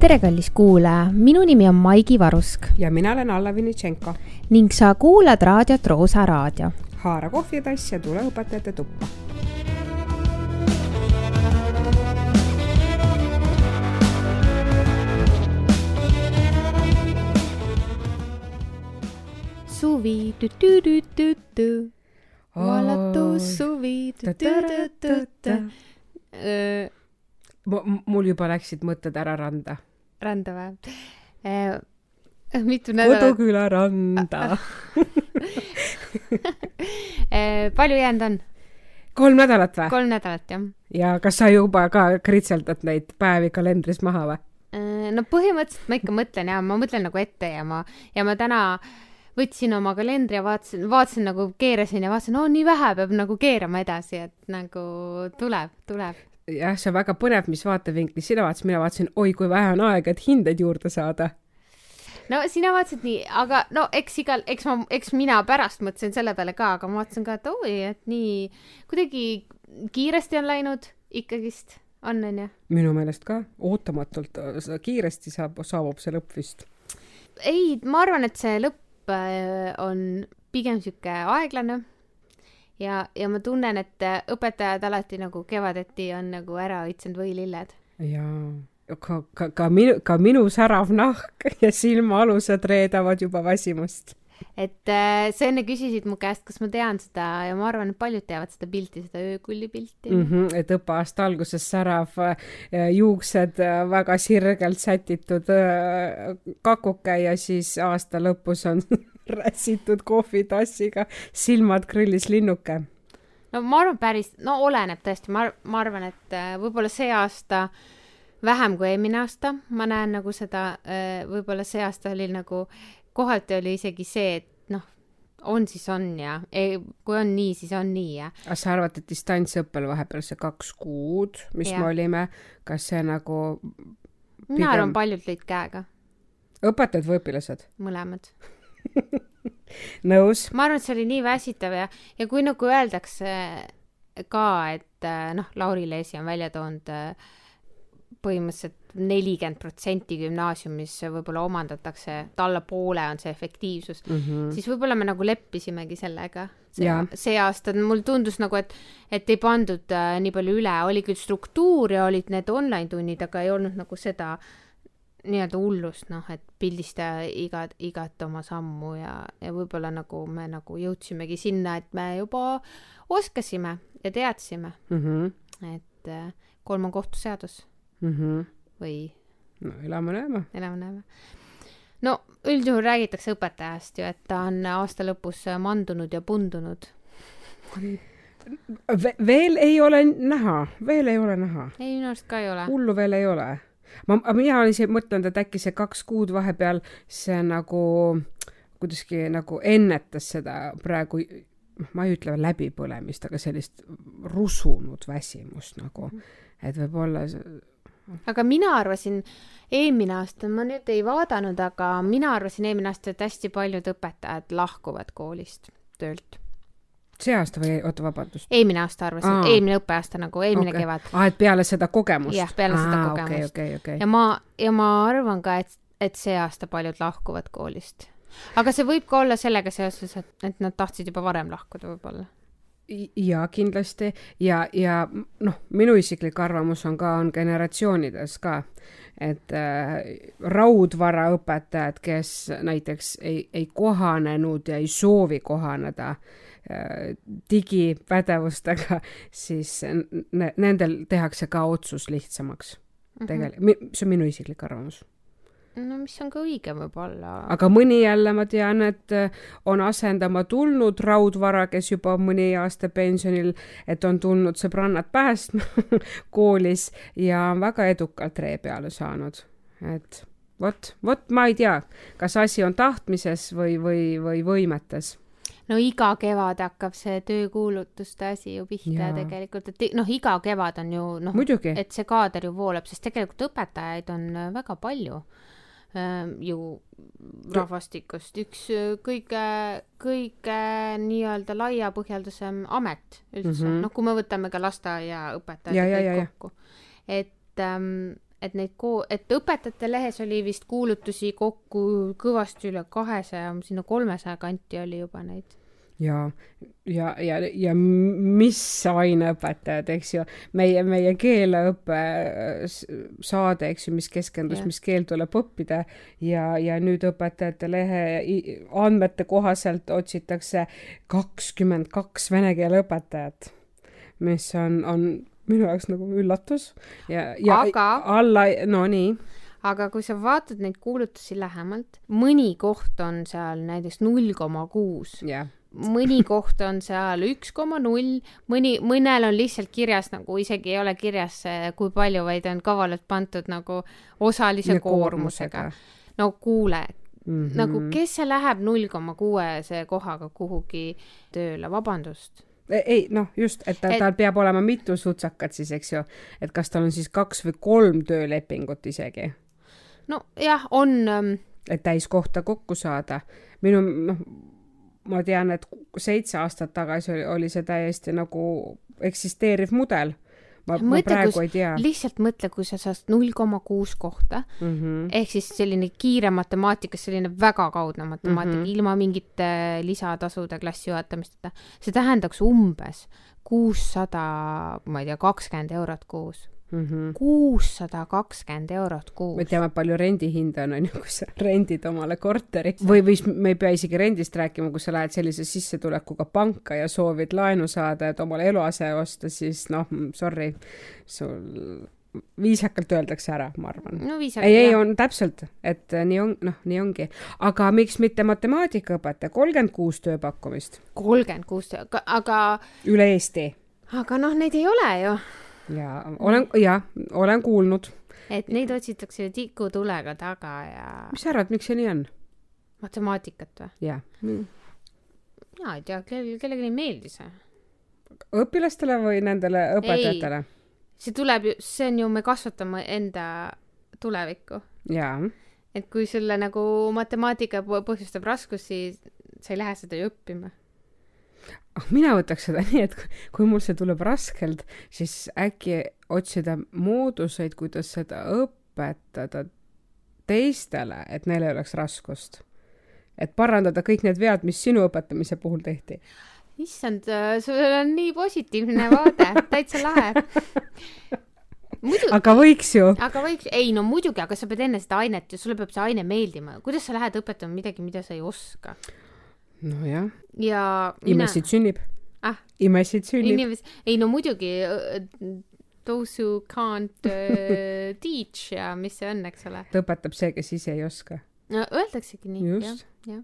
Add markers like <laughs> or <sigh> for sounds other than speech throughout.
tere, kallis kuulaja, minu nimi on Maigi Varusk ja mina olen Alla Vinitšenko. ning sa kuulad raadiot Roosa Raadio. haara kohvitass ja tule õpetajate tuppa. suvi tü-tü-tü-tü-tü, valatus suvi tü-tü-tü-tü-tü. mul juba läksid mõtted ära randa. Randa või? mitu nädalat? Koduküla randa <laughs> palju jäänud on? kolm nädalat või? kolm nädalat, jah. ja kas sa juba ka kritseldad neid päevi kalendris maha või? no põhimõtteliselt ma ikka mõtlen ja ma mõtlen nagu ette ja ma, ja ma täna võtsin oma kalendri ja vaatasin, vaatasin nagu keerasin ja vaatasin, no nii vähe peab nagu keerama edasi, et nagu tuleb, tuleb. Jah, see on väga põnev, mis vaatevinklist sina vaatasid, mina vaatasin, oi kui vähe on aega, et hindeid juurde saada no sina vaatasid nii, aga no eks igal, eks ma, eks mina pärast mõtlesin selle peale ka, aga ma vaatasin ka, et oi, et nii kuidagi kiiresti on läinud ikkagist, on, onju? minu meelest ka, ootamatult kiiresti saab, saabub see lõpp vist. ei, ma arvan, et see lõpp äh, on pigem sihuke aeglane ja, ja ma tunnen, et õpetajad alati nagu kevadeti on nagu ära õitsenud võililled. jaa ka, ka, ka minu, ka minu särav nahk ja silmaalused reedavad juba väsimust. et äh, sa enne küsisid mu käest, kas ma tean seda ja ma arvan, et paljud teavad seda pilti, seda öökulli pilti mm. -hmm, et õppeaasta alguses särav äh, juuksed äh, väga sirgelt sätitud äh, kakuke ja siis aasta lõpus on <laughs> räsitud kohvitassiga silmad grillis linnuke no ma arvan päris, no oleneb tõesti, ma, ma arvan, et äh, võib-olla see aasta äh, vähem kui eelmine aasta, ma näen nagu seda, äh, võib-olla see aasta oli nagu, kohati oli isegi see, et noh, on siis on ja ei, kui on nii, siis on nii ja. kas sa arvad, et distantsõppel vahepeal see kaks kuud, mis ja. me olime, kas see nagu pigem... mina arvan, paljud lõid käega. õpetajad või õpilased? mõlemad <laughs> nõus. ma arvan, et see oli nii väsitav ja, ja kui nagu öeldakse ka, et äh, noh, Lauri Leesi on välja toonud äh, põhimõtteliselt nelikümmend protsenti gümnaasiumis võib-olla omandatakse, et alla poole on see efektiivsus mm, -hmm. siis võib-olla me nagu leppisimegi sellega. see, see aasta mul tundus nagu, et, et ei pandud äh, nii palju üle, oli küll struktuur ja olid need online tunnid, aga ei olnud nagu seda nii-öelda hullust, noh, et pildista igat, igat oma sammu ja, ja võib-olla nagu me nagu jõudsimegi sinna, et me juba oskasime ja teadsime mm, -hmm. et äh, kolm on kohtuseadus mm. -hmm. või? no elame-näeme. elame-näeme. no üldjuhul räägitakse õpetajast ju, et ta on aasta lõpus mandunud ja pundunud Ve. veel ei ole näha, veel ei ole näha. ei, minu arust ka ei ole. hullu veel ei ole. Ma, mina olen isegi mõtelnud, et äkki see kaks kuud vahepeal, see nagu kuidagi nagu ennetas seda praegu ma ei ütle läbipõlemist, aga sellist rusunud väsimust nagu, et võib-olla aga mina arvasin eelmine aasta, ma nüüd ei vaadanud, aga mina arvasin eelmine aasta, et hästi paljud õpetajad lahkuvad koolist, töölt. See aasta või, oota, vabandust. eelmine aasta arvasin, eelmine õppeaasta nagu, eelmine okay. kevad. aa, et peale seda kogemust? jah, peale Aa, seda kogemust okay,. Okay, okay. ja ma, ja ma arvan ka, et, et see aasta paljud lahkuvad koolist. aga see võib ka olla sellega seoses, et, et nad tahtsid juba varem lahkuda võib-olla ja kindlasti ja, ja noh, minu isiklik arvamus on ka, on generatsioonides ka, et äh, raudvaraõpetajad, kes näiteks ei, ei kohanenud ja ei soovi kohaneda äh, digipädevustega, siis nendel tehakse ka otsus lihtsamaks mm -hmm. tegelikult, see on minu isiklik arvamus no mis on ka õige võib-olla. aga mõni jälle ma tean, et äh, on asendama tulnud raudvara, kes juba mõni aasta pensionil, et on tulnud sõbrannad päästma <laughs> koolis ja on väga edukalt ree peale saanud, et vot, vot ma ei tea, kas asi on tahtmises või, või, või võimetes no iga kevad hakkab see töökuulutuste asi ju pihta ja. tegelikult, et noh, iga kevad on ju noh, et see kaader ju voolab, sest tegelikult õpetajaid on äh, väga palju Ehm, ju rahvastikust üks äh, kõige, kõige nii-öelda laiapõhjaldusem amet üldse mm, -hmm. noh, kui me võtame ka lasteaiaõpetajad ja, ja, ja, kokku. et ähm, et neid ko-, et õpetajate lehes oli vist kuulutusi kokku kõvasti üle kahesaja, sinna kolmesaja kanti oli juba neid. ja, ja, ja, ja mis aineõpetajad, eks ju, meie, meie keeleõppe s- saade, eks ju, mis keskendus Jah. mis keel tuleb õppida ja, ja nüüd õpetajate lehe andmete kohaselt otsitakse kakskümmend kaks vene keele õpetajat, mis on, on minu jaoks nagu üllatus ja, ja Aga- alla, no nii, aga kui sa vaatad neid kuulutusi lähemalt, mõni koht on seal näiteks null koma kuus, mõni koht on seal üks koma null, mõni, mõnel on lihtsalt kirjas nagu isegi ei ole kirjas, kui palju, vaid on kavalalt pandud nagu osalise Ja koormusega. no kuule mm. -hmm. nagu kes see läheb null koma kuuese kohaga kuhugi tööle, vabandust. ei, noh, just, et tal Et- tal peab olema mitu sutsakat siis, eks ju, et kas tal on siis kaks või kolm töölepingut isegi, nojah, on ähm, et täiskohta kokku saada. minu noh, ma tean, et seitse aastat tagasi oli, oli see täiesti nagu eksisteeriv mudel. ma, ma praegu kus- ei tea lihtsalt mõtle, kui sa saad null koma kuus kohta mm. -hmm. ehk siis selline kiire matemaatika, selline väga kaudne matemaatika mm. -hmm. ilma mingite lisatasude klassi juhatamisteta, see tähendaks umbes kuussada, ma ei tea, kakskümmend eurot kuus. -hmm. kuussada kakskümmend eurot kuus me. teame, palju rendihind on, on ju, kui sa rendid omale korteri või, või me ei pea isegi rendist rääkima, kui sa lähed sellise sissetulekuga panka ja soovid laenu saada, et omale eluase osta, siis noh, sorry, sul viisakalt öeldakse ära, ma arvan. no ei, ei, on täpselt, et äh, nii on, noh, nii ongi. aga miks mitte matemaatikaõpetaja, kolmkümmend kuus tööpakkumist kolmkümmend kuus, aga, aga, üle Eesti aga noh, neid ei ole ju. Ja olen, jah, olen kuulnud. et neid otsitakse ju tikutulega taga ja mis sa arvad, miks see nii on? matemaatikat või? jah, mina ei tea, kellelegi, kellelegi ei meeldi see. õpilastele või nendele õpetajatele? see tuleb ju, see on ju, me kasvatame enda tulevikku. jaa et kui sulle nagu matemaatika põhjustab raskusi, sa ei lähe seda ju õppima. Ah, mina võtaks seda <laughs> nii, et kui- kui mul see tuleb raskelt, siis äkki otsida mooduseid, kuidas seda õpetada teistele, et neil ei oleks raskust. et parandada kõik need vead, mis sinu õpetamise puhul tehti. issand, sul on nii positiivne vaade, täitsa lahe. <laughs> muidu, aga võiks ju. aga võiks, ei no muidugi, aga sa pead enne seda ainet ju, sulle peab see aine meeldima. kuidas sa lähed õpetama midagi, mida sa ei oska? nojah, ja mina, imesid sünnib. Ah. imesid sünnib. inimesed, ei no muidugi uh, those who can't uh, <laughs> teach ja mis see on, eks ole. õpetab see, kes ise ei oska. No öeldaksegi nii, jah jah.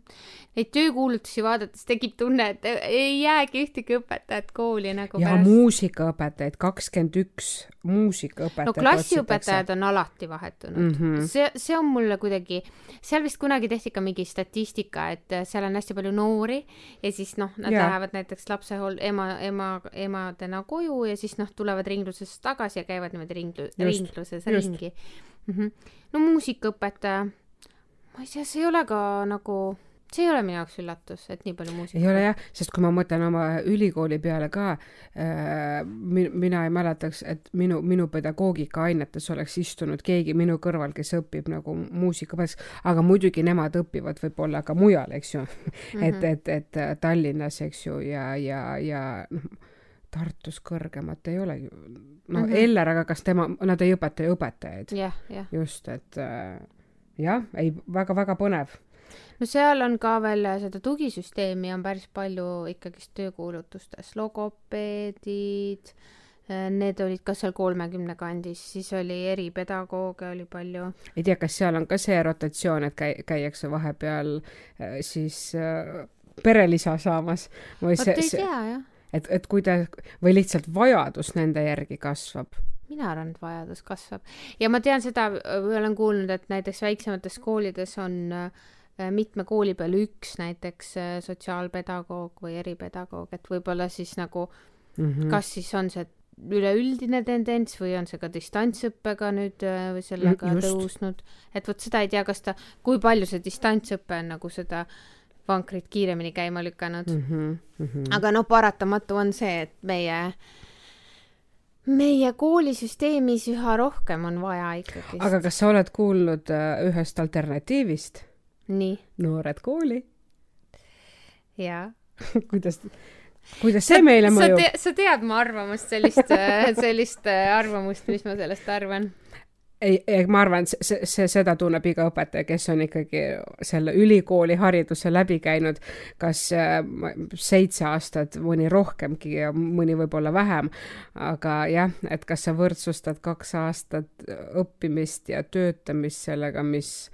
Neid töökuulutusi vaadates tekib tunne, et ei jäägi ühtegi õpetajat kooli nagu ja muusikaõpetajaid, kakskümmend üks muusikaõpetajat no klassiõpetajad on alati vahetunud mm. -hmm. see, see on mulle kuidagi, seal vist kunagi tehti ka mingi statistika, et seal on hästi palju noori ja siis noh, nad yeah. lähevad näiteks lapsehol-, ema, ema, emadena koju ja siis noh, tulevad ringlusest tagasi ja käivad niimoodi ringlu-, ringluses just. ringi mm. -hmm. no muusikaõpetaja, ma ei tea, see ei ole ka nagu, see ei ole minu jaoks üllatus, et nii palju muusikat ei ole jah, sest kui ma mõtlen oma ülikooli peale ka äh,, mina ei mäletaks, et minu, minu pedagoogikaainetes oleks istunud keegi minu kõrval, kes õpib nagu muusikaõpetajaks, aga muidugi nemad õpivad võib-olla ka mujal, eks ju mm. -hmm. et, et, et äh, Tallinnas, eks ju, ja, ja, ja noh, Tartus kõrgemat ei ole ju. no mm. -hmm. Eller, aga kas tema, nad ei õpeta ju õpetajaid, just, et äh, jah, ei väga-väga põnev no seal on ka veel seda tugisüsteemi on päris palju ikkagist töökuulutustes, logopeedid, need olid ka seal kolmekümne kandis, siis oli eripedagooge oli palju. ei tea, kas seal on ka see rotatsioon, et käi-, käiakse vahepeal äh, siis äh, perelisa saamas või see, see, et, et kuida- või lihtsalt vajadus nende järgi kasvab. Mina arvan, et vajadus kasvab ja ma tean seda, olen kuulnud, et näiteks väiksemates koolides on äh, mitme kooli peal üks näiteks äh, sotsiaalpedagoog või eripedagoog, et võib-olla siis nagu Mm -hmm. kas siis on see üleüldine tendents või on see ka distantsõppega nüüd äh, või sellega Mm, just. tõusnud, et vot seda ei tea, kas ta, kui palju see distantsõpe on nagu seda vankrit kiiremini käima lükanud mm. mm. -hmm. Mm -hmm. aga noh, paratamatu on see, et meie, meie koolisüsteemis üha rohkem on vaja ikkagi. aga kas sa oled kuulnud äh, ühest alternatiivist? nii? noored kooli. jaa <laughs> kuidas, kuidas see meile mõjub? sa tead mu arvamust, sellist, <laughs> sellist arvamust, mis ma sellest arvan ei, ei, ma arvan, see, see, see, seda tunneb iga õpetaja, kes on ikkagi selle ülikooli hariduse läbi käinud, kas äh, seitse aastat, mõni rohkemgi ja mõni võib-olla vähem. aga jah, et kas sa võrdsustad kaks aastat õppimist ja töötamist sellega, mis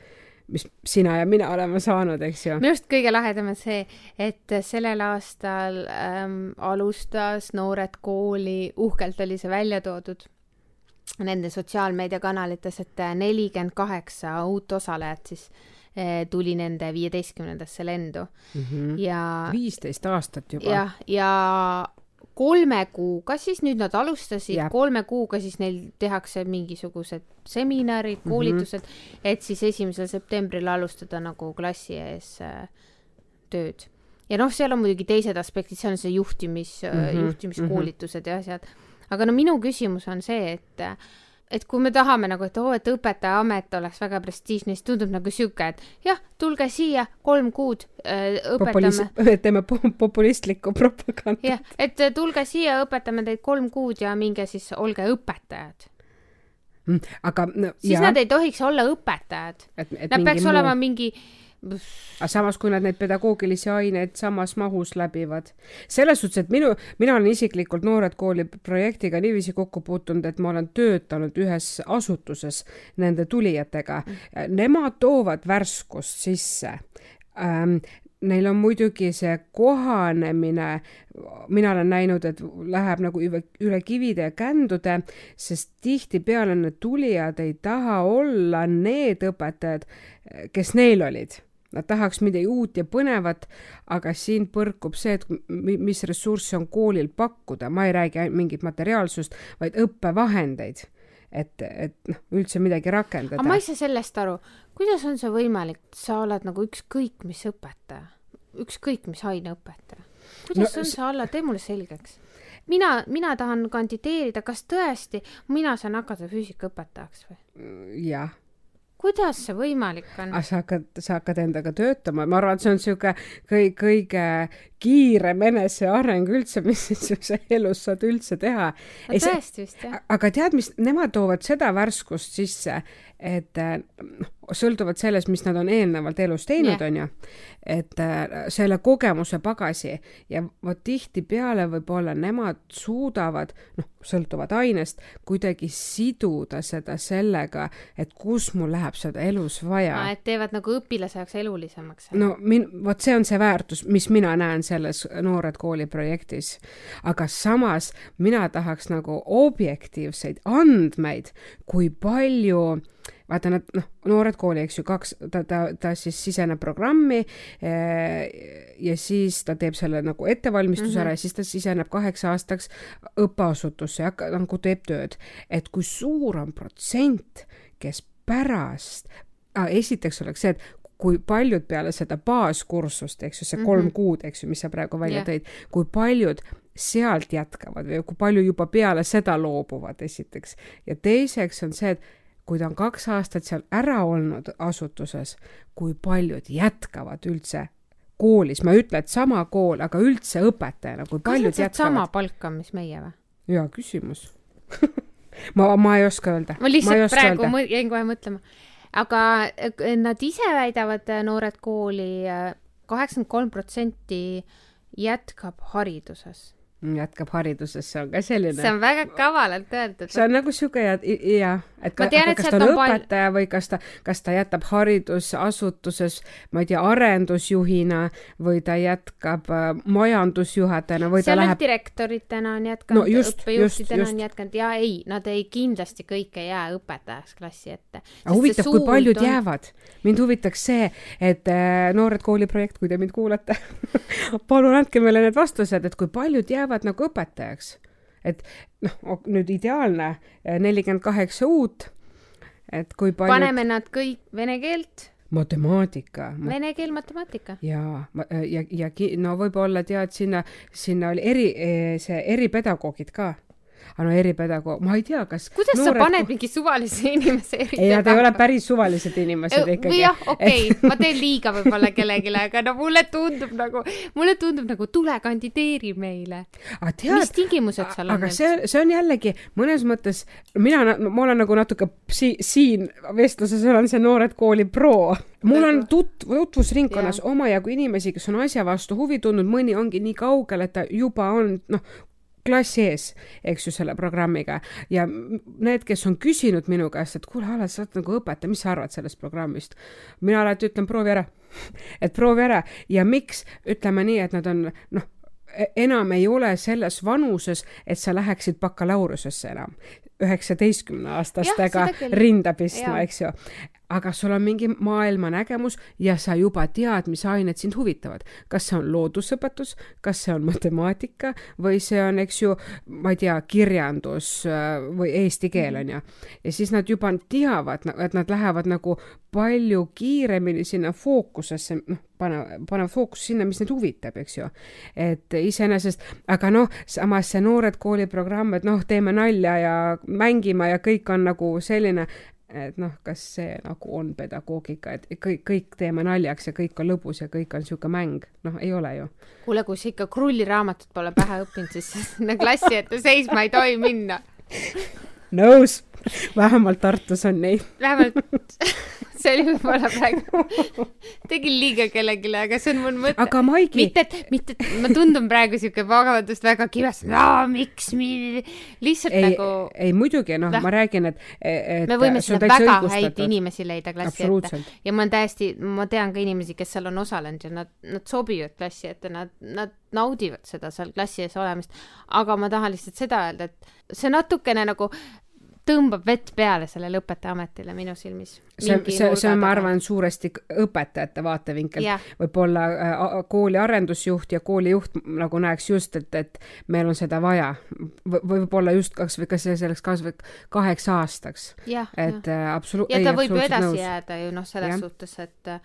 mis sina ja mina oleme saanud, eks ju. minu arust kõige lahedam on see, et sellel aastal ähm, alustas Noored Kooli, uhkelt oli see välja toodud nende sotsiaalmeediakanalites, et nelikümmend kaheksa uut osalejat siis eh, tuli nende viieteistkümnendasse lendu mm. -hmm. ja. viisteist aastat juba. jah, ja kolme kuuga siis, nüüd nad alustasid, kolme kuuga siis neil tehakse mingisugused seminarid, mhm. koolitused mm, -hmm. et siis esimesel septembril alustada nagu klassi ees äh, tööd. ja noh, seal on muidugi teised aspektid, seal on see juhtimis mm, -hmm. juhtimiskoolitused mm -hmm. ja asjad aga no minu küsimus on see, et et kui me tahame nagu, et oo oh,, et õpetajaamet oleks väga prestiižne, siis tundub nagu sihuke, et jah, tulge siia kolm kuud äh, õpetame. <laughs> teeme populistlikku propagandat. jah, et äh, tulge siia, õpetame teid kolm kuud ja minge siis, olge õpetajad mm,. aga no, siis jah. nad ei tohiks olla õpetajad. Nad peaks muu... olema mingi aga samas, kui nad neid pedagoogilisi aineid samas mahus läbivad. selles suhtes, et minu, mina olen isiklikult Noored Kooli projektiga niiviisi kokku puutunud, et ma olen töötanud ühes asutuses nende tulijatega. Nemad toovad värskust sisse ähm, neil on muidugi see kohanemine, mina olen näinud, et läheb nagu üle, üle kivide ja kändude, sest tihtipeale need tulijad ei taha olla need õpetajad, kes neil olid Nad tahaks midagi uut ja põnevat, aga siin põrkub see, et mis ressursse on koolil pakkuda, ma ei räägi mingit materiaalsust, vaid õppevahendeid. et, et noh, üldse midagi rakendada. aga ma ei saa sellest aru, kuidas on see võimalik, sa oled nagu ükskõik mis õpetaja, ükskõik mis aineõpetaja. kuidas no, on see olla, tee mulle selgeks mina, mina tahan kandideerida, kas tõesti mina saan hakata füüsikaõpetajaks või? jah kuidas see võimalik on? sa hakkad, sa hakkad endaga töötama, ma arvan, et see on niisugune kõi-, kõige kiirem eneseareng üldse, <laughs> mis sa elus saad üldse teha. tõesti vist, jah. aga tead, mis, nemad toovad seda värskust sisse, et noh, sõltuvalt sellest, mis nad on eelnevalt elus teinud yeah., on ju, et äh, selle kogemuse pagasi ja vot tihtipeale võib-olla nemad suudavad, noh, sõltuvad ainest, kuidagi siduda seda sellega, et kus mul läheb seda elus vaja. et teevad nagu õpilase jaoks elulisemaks. no min-, vot see on see väärtus, mis mina näen selles Noored Kooli projektis. aga samas mina tahaks nagu objektiivseid andmeid, kui palju vaata nad noh, noored kooli, eks ju, kaks, ta, ta, ta siis siseneb programmi eh, ja siis ta teeb selle nagu ettevalmistuse mm -hmm. ära ja siis ta siseneb kaheks aastaks õppeasutusse ja nagu teeb tööd. et kui suur on protsent, kes pärast ah,, esiteks oleks see, et kui paljud peale seda baaskursust, eks ju, see kolm mm -hmm. kuud, eks ju, mis sa praegu välja yeah. tõid, kui paljud sealt jätkavad või kui palju juba peale seda loobuvad, esiteks. ja teiseks on see, et kui ta on kaks aastat seal ära olnud asutuses, kui paljud jätkavad üldse koolis, ma ei ütle, et sama kool, aga üldse õpetajana, kui paljud jätkavad. sama palka, mis meie või? hea küsimus <laughs> ma, ma ei oska öelda. ma lihtsalt ma praegu jäin kohe mõtlema. Aga äh, nad ise väidavad, äh, noored kooli, äh, kaheksakümmend kolm protsenti jätkab hariduses jätkab hariduses, see on ka selline. see on väga kavalalt öeldud. see on nagu sihuke ja, ja, et ka, tean, kas ta on õpetaja pal... või kas ta, kas ta jätab haridusasutuses, ma ei tea, arendusjuhina või ta jätkab äh, majandusjuhatajana või seal ta läheb. direktoritena on jätkanud no,, õppejuhtidena on jätkanud ja ei, nad ei, kindlasti kõik ei jää õpetajaks klassi ette. aga huvitav, kui paljud on... jäävad? mind huvitaks see, et äh, Noored Kooli projekt, kui te mind kuulate <laughs> palun andke meile need vastused, et kui paljud jäävad lähevad nagu õpetajaks. et noh, nüüd ideaalne eh, nelikümmend kaheksa uut, et kui palju paneme nad kõik vene keelt matemaatika ma.... Vene keel, matemaatika. jaa, ja, ja, ja no võib-olla tead, sinna, sinna oli eri, eh, see eripedagoogid ka aga no eripedagoog, ma ei tea, kas kuidas noored... sa paned mingi suvalise <laughs> inimese ei, nad ei ole päris suvalised inimesed ikkagi. jah, okei okay. ma teen liiga võib-olla kellelegi, aga no mulle tundub nagu, mulle tundub nagu tule kandideeri meile. mis tingimused seal on? aga see, see on jällegi mõnes mõttes, mina, ma olen nagu natuke si siin vestluses olen see Noored Kooli pro mul on tut-, tutvusringkonnas omajagu inimesi, kes on asja vastu huvi tundnud, mõni ongi nii kaugel, et ta juba on noh, klassi ees, eks ju, selle programmiga. Ja need, kes on küsinud minu käest, et kuule, Alex, sa oled nagu õpetaja, mis sa arvad sellest programmist? mina alati ütlen, proovi ära. <laughs> Et proovi ära. Ja miks, ütleme nii, et nad on noh, e-, enam ei ole selles vanuses, et sa läheksid bakalaureusesse enam. üheksateistkümne aastastega rinda pistma, eks ju aga sul on mingi maailmanägemus ja sa juba tead, mis ained sind huvitavad. kas see on loodusõpetus, kas see on matemaatika või see on, eks ju, ma ei tea, kirjandus äh, või eesti keel on ju. ja siis nad juba teavad, et nad lähevad nagu palju kiiremini sinna fookusesse, noh, pane, panevad fookuse sinna, mis neid huvitab, eks ju. et iseenesest, aga noh, samas see Noored Kooli programm, et noh, teeme nalja ja mängime ja kõik on nagu selline, et noh, kas see nagu on pedagoogika, et kõik, kõik teeme naljaks ja kõik on lõbus ja kõik on niisugune mäng, noh, ei ole ju. kuule, kui sa ikka krulliraamatut pole pähe õppinud, siis <laughs> sinna klassi ette seisma ei tohi minna. nõus, vähemalt Tartus on nii. vähemalt <laughs> <laughs> see oli võib-olla praegu, <laughs> tegin liiga kellelegi, aga see on mul mõte. aga Maigi. mitte, mitte, ma tundun praegu siuke vabandust väga kivas, miks mi-, lihtsalt ei, nagu. ei muidugi, noh, ma räägin, et, et. me võime sinna väga häid inimesi leida klassi ette ja ma olen täiesti, ma tean ka inimesi, kes seal on osalenud ja nad, nad sobivad klassi ette, nad, nad naudivad seda seal klassi ees olemist. aga ma tahan lihtsalt seda öelda, et see natukene nagu tõmbab vett peale sellele õpetajaametile minu silmis. see, see, see on, ma arvan, suuresti õpetajate vaatevinkel. võib-olla äh, kooli arendusjuht ja koolijuht nagu näeks just, et, et meil on seda vaja v. võib-olla just kas või kas selleks kas või kaheks aastaks. et äh, absoluutselt. ja ta võib ju edasi nõus. jääda ju noh, selles ja. suhtes, et äh,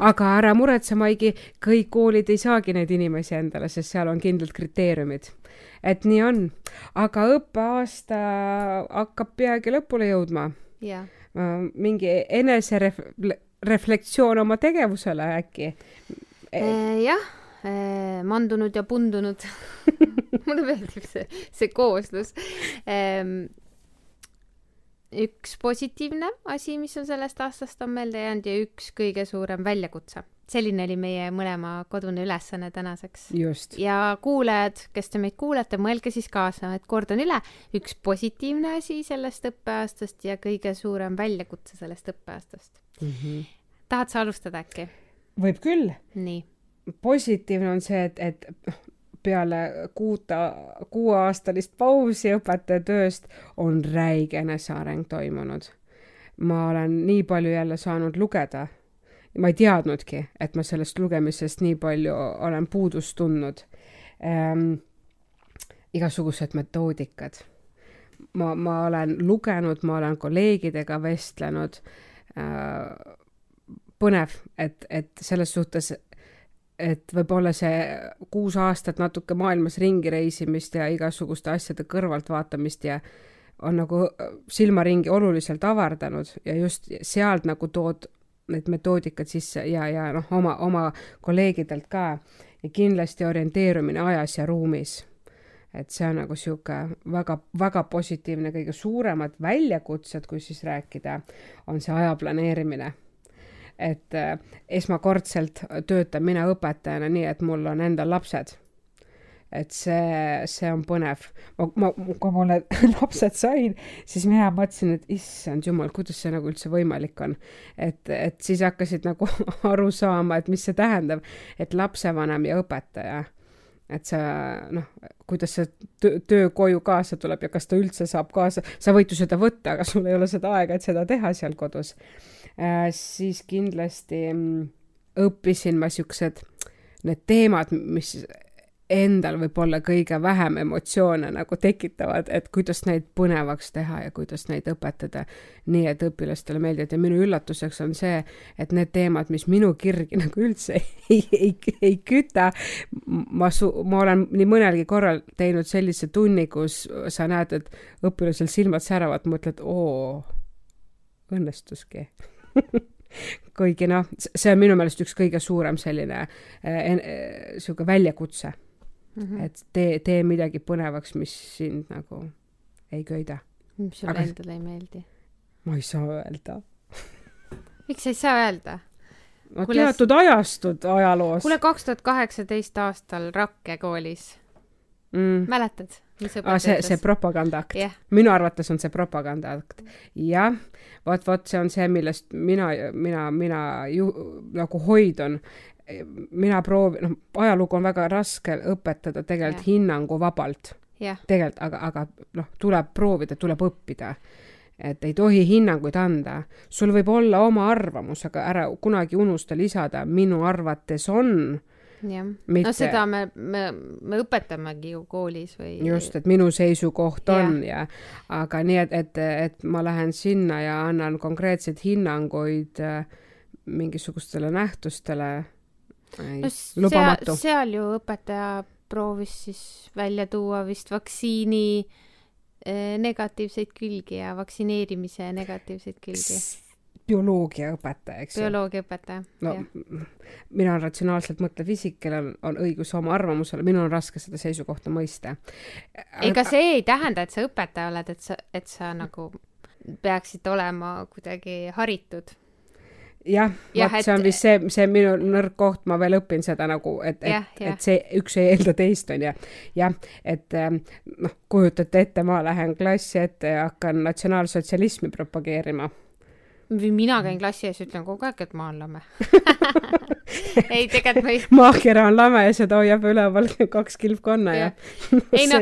aga ära muretse, Maigi, kõik koolid ei saagi neid inimesi endale, sest seal on kindlad kriteeriumid et nii on, aga õppeaasta hakkab peagi lõpule jõudma. Äh, mingi enesereflektsioon oma tegevusele äkki? E, jah, e, mandunud ja pundunud <laughs> mulle meeldib see, see kooslus ehm, üks positiivne asi, mis on sellest aastast on meelde jäänud ja üks kõige suurem väljakutse. Selline oli meie mõlema kodune ülesanne tänaseks. ja kuulajad, kes te meid kuulate, mõelge siis kaasa, et kordan üle, üks positiivne asi sellest õppeaastast ja kõige suurem väljakutse sellest õppeaastast mm. -hmm. tahad sa alustada äkki? võib küll. nii. positiivne on see, et, et peale kuuta, kuueaastalist pausi õpetajatööst on räige eneseareng toimunud. ma olen nii palju jälle saanud lugeda. Ma ei teadnudki, et ma sellest lugemisest nii palju olen puudust tundnud ähm,. igasugused metoodikad. ma, ma olen lugenud, ma olen kolleegidega vestlenud äh, põnev, et, et selles suhtes et võib-olla see kuus aastat natuke maailmas ringi reisimist ja igasuguste asjade kõrvaltvaatamist ja on nagu silmaringi oluliselt avardanud ja just sealt nagu tood need metoodikad sisse ja, ja noh, oma, oma kolleegidelt ka ja kindlasti orienteerumine ajas ja ruumis. et see on nagu sihuke väga, väga positiivne, kõige suuremad väljakutsed, kui siis rääkida, on see aja planeerimine et äh, esmakordselt töötan mina õpetajana nii, et mul on endal lapsed. Et see, see on põnev. ma, ma, kui ma need <laughs> lapsed sain, siis mina mõtlesin, et issand jumal, kuidas see nagu üldse võimalik on. et, et siis hakkasid nagu <laughs> aru saama, et mis see tähendab, et lapsevanem ja õpetaja et sa noh, kuidas see töö, töö koju kaasa tuleb ja kas ta üldse saab kaasa, sa võid ju seda võtta, aga sul ei ole seda aega, et seda teha seal kodus äh,, siis kindlasti mm, õppisin ma siuksed, need teemad, mis endal võib-olla kõige vähem emotsioone nagu tekitavad, et kuidas neid põnevaks teha ja kuidas neid õpetada. Nii, et õpilastele meeldivad. Ja minu üllatuseks on see, et need teemad, mis minu kirgi <laughs> nagu üldse ei, ei, ei küta, ma su-, ma olen nii mõnelgi korral teinud sellise tunni, kus sa näed, et õpilasel silmad säravad, mõtled, oo, õnnestuski. <laughs> Kuigi noh, see on minu meelest üks kõige suurem selline niisugune äh, väljakutse mm. -hmm. et tee, tee midagi põnevaks, mis sind nagu ei köida. mis sulle Aga... endale ei meeldi? ma ei saa öelda <laughs> miks sa ei saa öelda? no kuule, teatud ajastud ajaloos. kuule, kaks tuhat kaheksateist aastal Rakke koolis mm.. mäletad? Ah, see, see propagandaakt yeah.. minu arvates on see propagandaakt. jah, vot, vot see on see, millest mina, mina, mina ju nagu hoidun. Mina proovin, noh, ajalugu on väga raske õpetada tegelikult hinnanguvabalt tegelikult, aga, aga noh, tuleb proovida, tuleb õppida et ei tohi hinnanguid anda. sul võib olla oma arvamus, aga ära kunagi unusta lisada, minu arvates on jah Mitte..., no seda me, me, me õpetamegi ju koolis või. just, et minu seisukoht on ja, ja aga nii, et, et, et ma lähen sinna ja annan konkreetseid hinnanguid äh, mingisugustele nähtustele. No seal, seal ju õpetaja proovis siis välja tuua vist vaktsiini äh, negatiivseid külgi ja vaktsineerimise negatiivseid külgi bioloogiaõpetaja, eks ju. bioloogiaõpetaja, no, jah. mina olen ratsionaalselt mõtlev isik, kellel on, on õigus oma arvamusele, minul on raske seda seisukohta mõista. ega see ei tähenda, et sa õpetaja oled, et sa, et sa nagu peaksid olema kuidagi haritud jah ja,, vot see on vist see, see minu nõrk koht, ma veel õpin seda nagu, et, et, et see üks ei eelda teist, on ju. jah, et ähm, noh, kujutate ette, ma lähen klassi ette ja hakkan natsionaalsotsialismi propageerima mina käin klassi ees ütlen kogu aeg, et maa on lame <laughs> ei, tegelikult ma ei. maakera on lame ja seda hoiab üleval kaks kilpkonna ja, ja. ei no,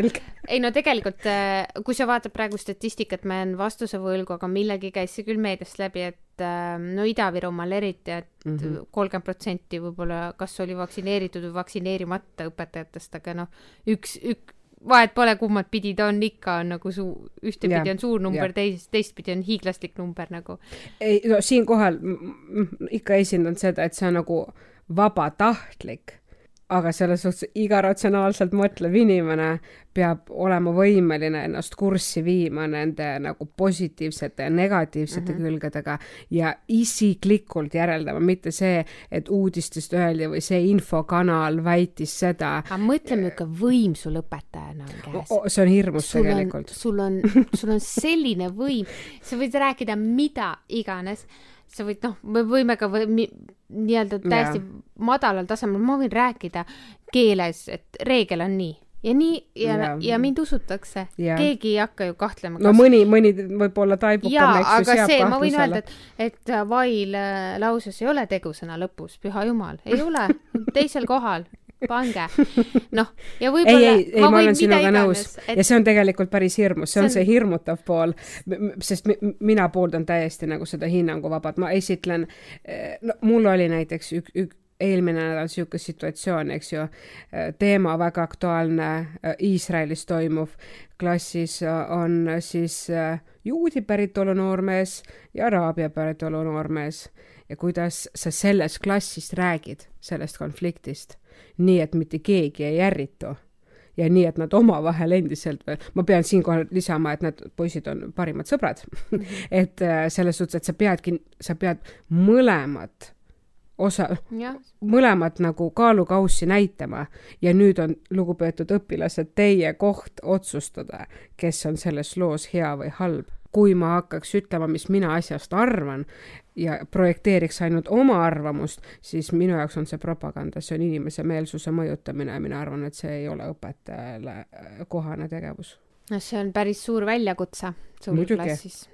ei no tegelikult, äh, kui sa vaatad praegu statistikat, ma jään vastuse võlgu, aga millegi käis see küll meediast läbi, et äh, no Ida-Virumaal eriti, et mhm. kolmkümmend protsenti võib-olla kas oli vaktsineeritud või vaktsineerimata õpetajatest, aga noh, üks, üks vahet pole, kummat pidi ta on, ikka on nagu suu-, ühtepidi on suur number, teist, teistpidi on hiiglaslik number nagu. ei no siinkohal ikka esindan seda, et see on nagu vabatahtlik aga selles suhtes iga ratsionaalselt mõtlev inimene peab olema võimeline ennast kurssi viima nende nagu positiivsete ja negatiivsete mm -hmm. külgedega ja isiklikult järeldama, mitte see, et uudistest öeldi või see infokanal väitis seda. aga mõtle, milline võim sul õpetajana on käes see on hirmus sul tegelikult. sul on, sul on selline võim, sa võid rääkida mida iganes sa võid, noh, me võime ka või, nii-öelda täiesti yeah. madalal tasemel, ma võin rääkida keeles, et reegel on nii ja nii ja yeah., ja mind usutakse yeah.. keegi ei hakka ju kahtlema kas.... no mõni, mõni võib-olla taibukam, eks ju, seab see, ma võin öelda, et, et vail äh, lauses ei ole tegusõna lõpus, püha jumal, ei ole, <laughs> teisel kohal pange. <laughs> noh, ja võib-olla. ei, ei, ei, ma olen sinuga nõus. Et... ja see on tegelikult päris hirmus, see on see, hirmutav pool, sest mina pooldan täiesti nagu seda hinnanguvabat, ma esitlen, eh, no mul oli näiteks ük-, ük-, eelmine nädal niisugune situatsioon, eks ju, eh, teema väga aktuaalne, eh, Iisraelis toimuv, klassis on siis juudi päritolu noormees ja araabia päritolu noormees. Ja kuidas sa selles klassis räägid sellest konfliktist nii et mitte keegi ei ärritu. Ja nii, et nad omavahel endiselt veel, ma pean siinkohal lisama, et need poisid on parimad sõbrad. <laughs> Et äh, selles suhtes, et sa peadki, sa pead mõlemat osa, mõlemat nagu kaalukaussi näitama. Ja nüüd on, lugupeetud õpilased, teie koht otsustada, kes on selles loos hea või halb kui ma hakkaks ütlema, mis mina asjast arvan ja projekteeriks ainult oma arvamust, siis minu jaoks on see propaganda, see on inimese meelsuse mõjutamine ja mina arvan, et see ei ole õpetajale äh, kohane tegevus. no see on päris suur väljakutse sul klassis.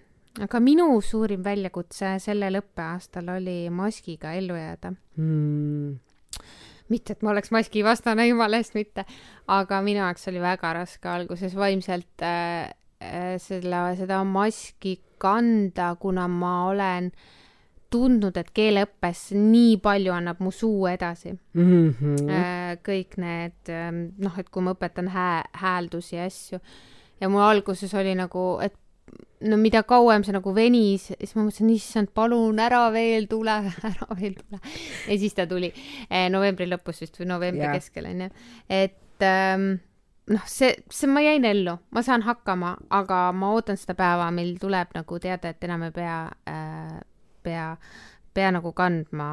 aga minu suurim väljakutse sellel õppeaastal oli maskiga ellu jääda hmm mitte, et ma oleks maski vastane, jumala eest mitte, aga minu jaoks oli väga raske alguses vaimselt Äh, selle, seda maski kanda, kuna ma olen tundnud, et keeleõppes nii palju annab mu suu edasi mm. -hmm. äh, kõik need ähm, noh, et kui ma õpetan hää-, hääldusi ja asju ja mul alguses oli nagu, et no mida kauem see nagu venis, siis ma mõtlesin, issand, palun ära veel tule, <laughs> ära veel tule. ja siis ta tuli eh, novembri lõpus vist või novembri yeah. keskel onju, et ähm, noh, see, see, ma jäin ellu, ma saan hakkama, aga ma ootan seda päeva, mil tuleb nagu teada, et enam ei pea äh,, pea pea nagu kandma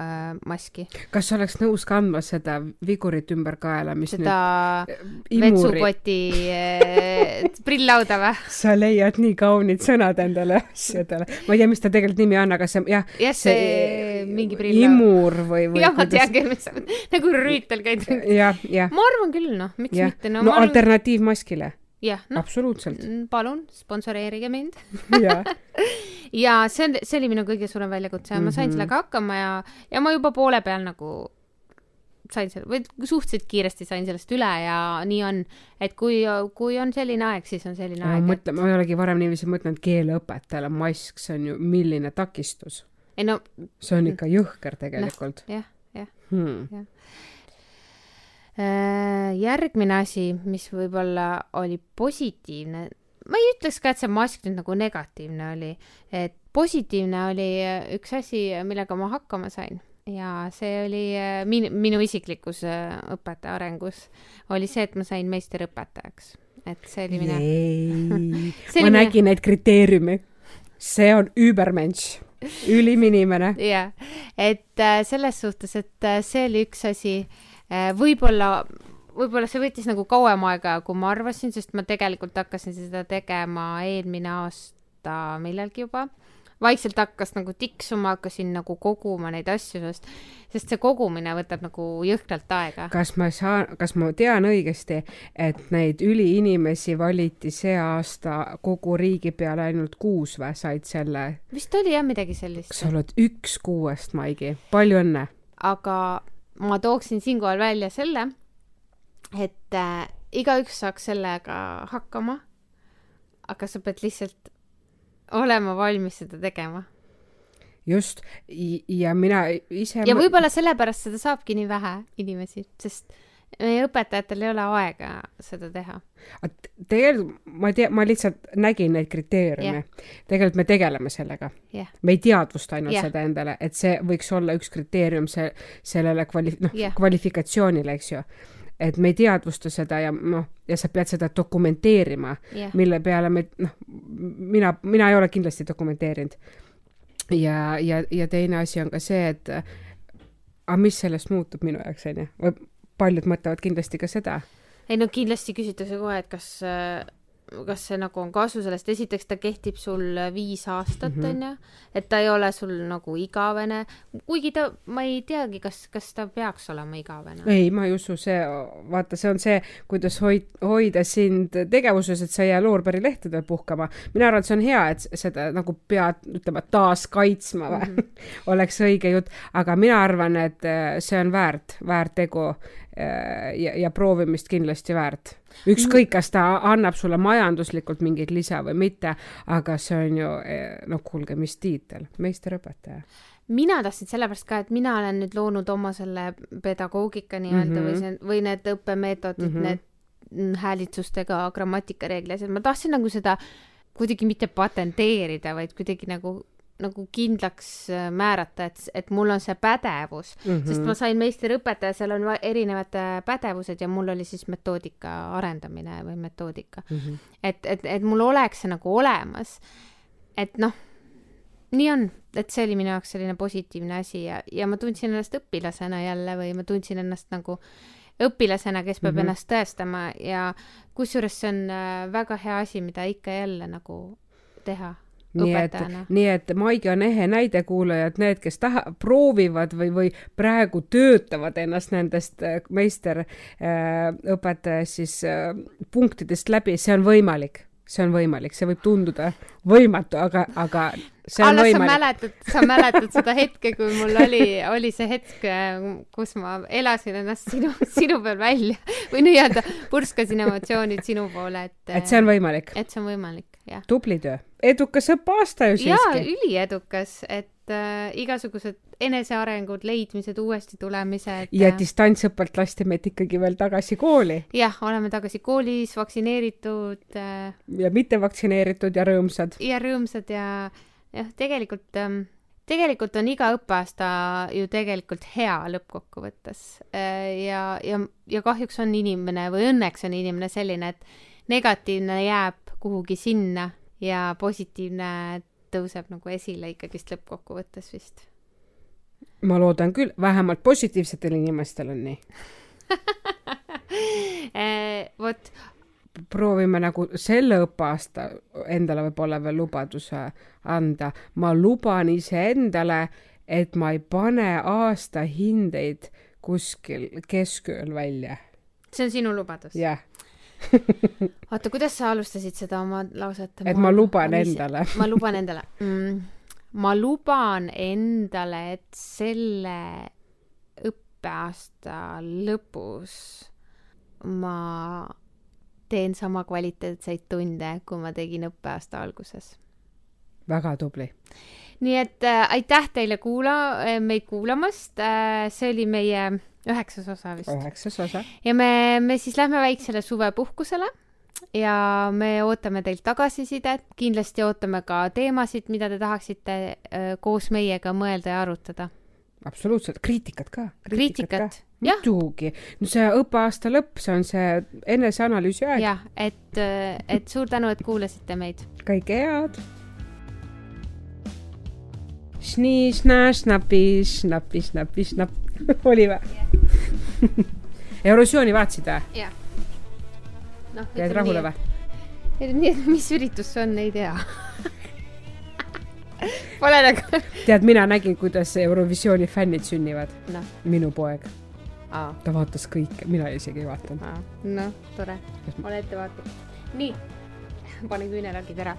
äh, maski. kas sa oleks nõus kandma seda vigurit ümber kaela, mis seda nüüd vetsupoti äh, <laughs> prilllauda või? sa leiad nii kaunid sõnad endale <laughs> asjadele. ma ei tea, mis ta tegelikult nimi on, aga see jah. jah, see, see mingi prillaud. imur või, või. jah, ma tean küll, mis on. nagu rüütel käid. jah. ma arvan küll, noh, miks ja. mitte no,. no arvan... alternatiiv maskile jah, noh. absoluutselt. palun, sponsoreerige mind <laughs> ja see on, see oli minu kõige suurem väljakutse ja ma sain mm -hmm. sellega hakkama ja, ja ma juba poole peal nagu sain selle, või suhteliselt kiiresti sain sellest üle ja nii on, et kui, kui on selline aeg, siis on selline ja, aeg. mõtle et..., ma ei olegi varem niiviisi mõtelnud, keeleõpetajale mask, see on ju milline takistus. Ei no. see on ikka jõhker tegelikult jah, jah hmm., jah Äh, järgmine asi, mis võib-olla oli positiivne, ma ei ütleks ka, et see mask nüüd nagu negatiivne oli, et positiivne oli üks asi, millega ma hakkama sain ja see oli äh, min-, minu isiklikus äh, õpetaja arengus, oli see, et ma sain meisterõpetajaks. et see oli mine. <laughs> ma mine... nägin neid kriteeriume. see on übermensch, ülim inimene. jah, et selles suhtes, et see oli üks asi Äh, võib-olla, võib-olla see võttis nagu kauem aega, kui ma arvasin, sest ma tegelikult hakkasin seda tegema eelmine aasta millalgi juba. Vaikselt hakkas nagu tiksuma, hakkasin nagu koguma neid asju, sest, sest see kogumine võtab nagu jõhkralt aega. kas ma saan, kas ma tean õigesti, et neid üliinimesi valiti see aasta kogu riigi peale ainult kuus või said selle? vist oli jah midagi sellist. sa oled üks kuuest, Maigi, palju õnne! aga ma tooksin siinkohal välja selle, et äh, igaüks saaks sellega hakkama, aga sa pead lihtsalt olema valmis seda tegema. just, ja mina ise ja võib-olla sellepärast seda saabki nii vähe inimesi, sest meie õpetajatel ei ole aega seda teha. tegelikult ma tea, ma lihtsalt nägin neid kriteeriume yeah.. tegelikult me tegeleme sellega yeah.. me ei teadvusta ainult yeah. seda endale, et see võiks olla üks kriteerium see, sellele kvali-, noh yeah., kvalifikatsioonile, eks ju. Et me ei teadvusta seda ja noh, ja sa pead seda dokumenteerima yeah., mille peale me, noh, mina, mina ei ole kindlasti dokumenteerinud. ja, ja, ja teine asi on ka see, et aga mis sellest muutub minu jaoks, onju, paljud mõtlevad kindlasti ka seda. ei no kindlasti küsitakse kohe, et kas, kas see nagu on kasu sellest, esiteks ta kehtib sul viis aastat mm, onju -hmm., et ta ei ole sul nagu igavene, kuigi ta, ma ei teagi, kas, kas ta peaks olema igavene. ei, ma ei usu, see, vaata, see on see, kuidas hoid-, hoida sind tegevuses, et sa ei jää loorberilehtedel puhkama. mina arvan, et see on hea, et seda nagu pead, ütleme, taas kaitsma või mm -hmm. <laughs> oleks õige jutt, aga mina arvan, et see on väärt, väärt tegu Äh, ja, ja proovimist kindlasti väärt. ükskõik, kas ta annab sulle majanduslikult mingit lisa või mitte, aga see on ju, noh, kuulge, mis tiitel, meisterõpetaja mina tahtsin sellepärast ka, et mina olen nüüd loonud oma selle pedagoogika nii-öelda mm -hmm. või see, või need õppemeetodid mm, -hmm. need häälitsustega grammatikareegli asjad, ma tahtsin nagu seda kuidagi mitte patenteerida, vaid kuidagi nagu nagu kindlaks äh, määrata, et, et mul on see pädevus mm, -hmm. sest ma sain meisterõpetaja, seal on erinevad äh, pädevused ja mul oli siis metoodika arendamine või metoodika mm. -hmm. et, et, et mul oleks see nagu olemas. et noh, nii on, et see oli minu jaoks selline positiivne asi ja, ja ma tundsin ennast õpilasena jälle või ma tundsin ennast nagu õpilasena, kes peab mm -hmm. ennast tõestama ja kusjuures see on äh, väga hea asi, mida ikka jälle nagu teha nii et, nii et Maigi on ehe näide, kuulajad, need, kes taha-, proovivad või, või praegu töötavad ennast nendest äh, meisterõpetajast äh, siis äh, punktidest läbi, see on võimalik, see on võimalik, see võib tunduda võimatu, aga, aga see on Alla, sa võimalik. mäletad, sa mäletad seda hetke, kui mul oli, oli see hetk, kus ma elasin ennast sinu, sinu peal välja või nii-öelda purskasin emotsioonid sinu poole, et et see on võimalik. et see on võimalik, jah. tubli töö. edukas õppeaasta ju jaa, siiski. üliedukas, et äh, igasugused enesearengud, leidmised, uuesti tulemised. ja distantsõppelt lasti meid ikkagi veel tagasi kooli jah, oleme tagasi koolis, vaktsineeritud äh, ja mittevaktsineeritud ja rõõmsad. ja rõõmsad ja jah, tegelikult ähm, tegelikult on iga õppeaasta ju tegelikult hea lõppkokkuvõttes Äh, ja, ja, ja kahjuks on inimene või õnneks on inimene selline, et negatiivne jääb kuhugi sinna ja positiivne tõuseb nagu esile ikkagist lõppkokkuvõttes vist. ma loodan küll, vähemalt positiivsetel inimestel on nii. <laughs> Äh, vot, proovime nagu selle õppeaasta endale võib-olla veel lubaduse anda. ma luban iseendale, et ma ei pane aastahindeid kuskil keskööl välja. see on sinu lubadus? jah, <laughs> oota, kuidas sa alustasid seda oma lauset? et ma luban endale. ma luban endale mm,. ma luban endale, et selle õppeaasta lõpus ma teen sama kvaliteetseid tunde, kui ma tegin õppeaasta alguses. väga tubli. nii et äh, aitäh teile kuula-, meid kuulamast äh,, see oli meie üheksas osa vist. üheksas osa. ja me, me siis lähme väiksele suvepuhkusele ja me ootame teilt tagasisidet, kindlasti ootame ka teemasid, mida te tahaksite öö, koos meiega mõelda ja arutada. absoluutselt, kriitikat ka. kriitikat, jah, muidugi, no see õppeaasta lõpp, see on see eneseanalüüsi aeg. jah, et, et suur tänu, et kuulasite meid. kõike head. Snii, snaa, snapi, snapi, snapi, snap. <laughs> oli või? Eurovisiooni vaatasid või? jah. noh, jäid rahule nii, <laughs> mis üritus see on, ei tea. <laughs> Pole nagu, tead, mina nägin, kuidas Eurovisiooni fännid sünnivad. noh, minu poeg, aa, ta vaatas kõike, mina isegi ei vaadanud. aa, noh, tore, ole ettevaatlik. nii, pane küünelakid ära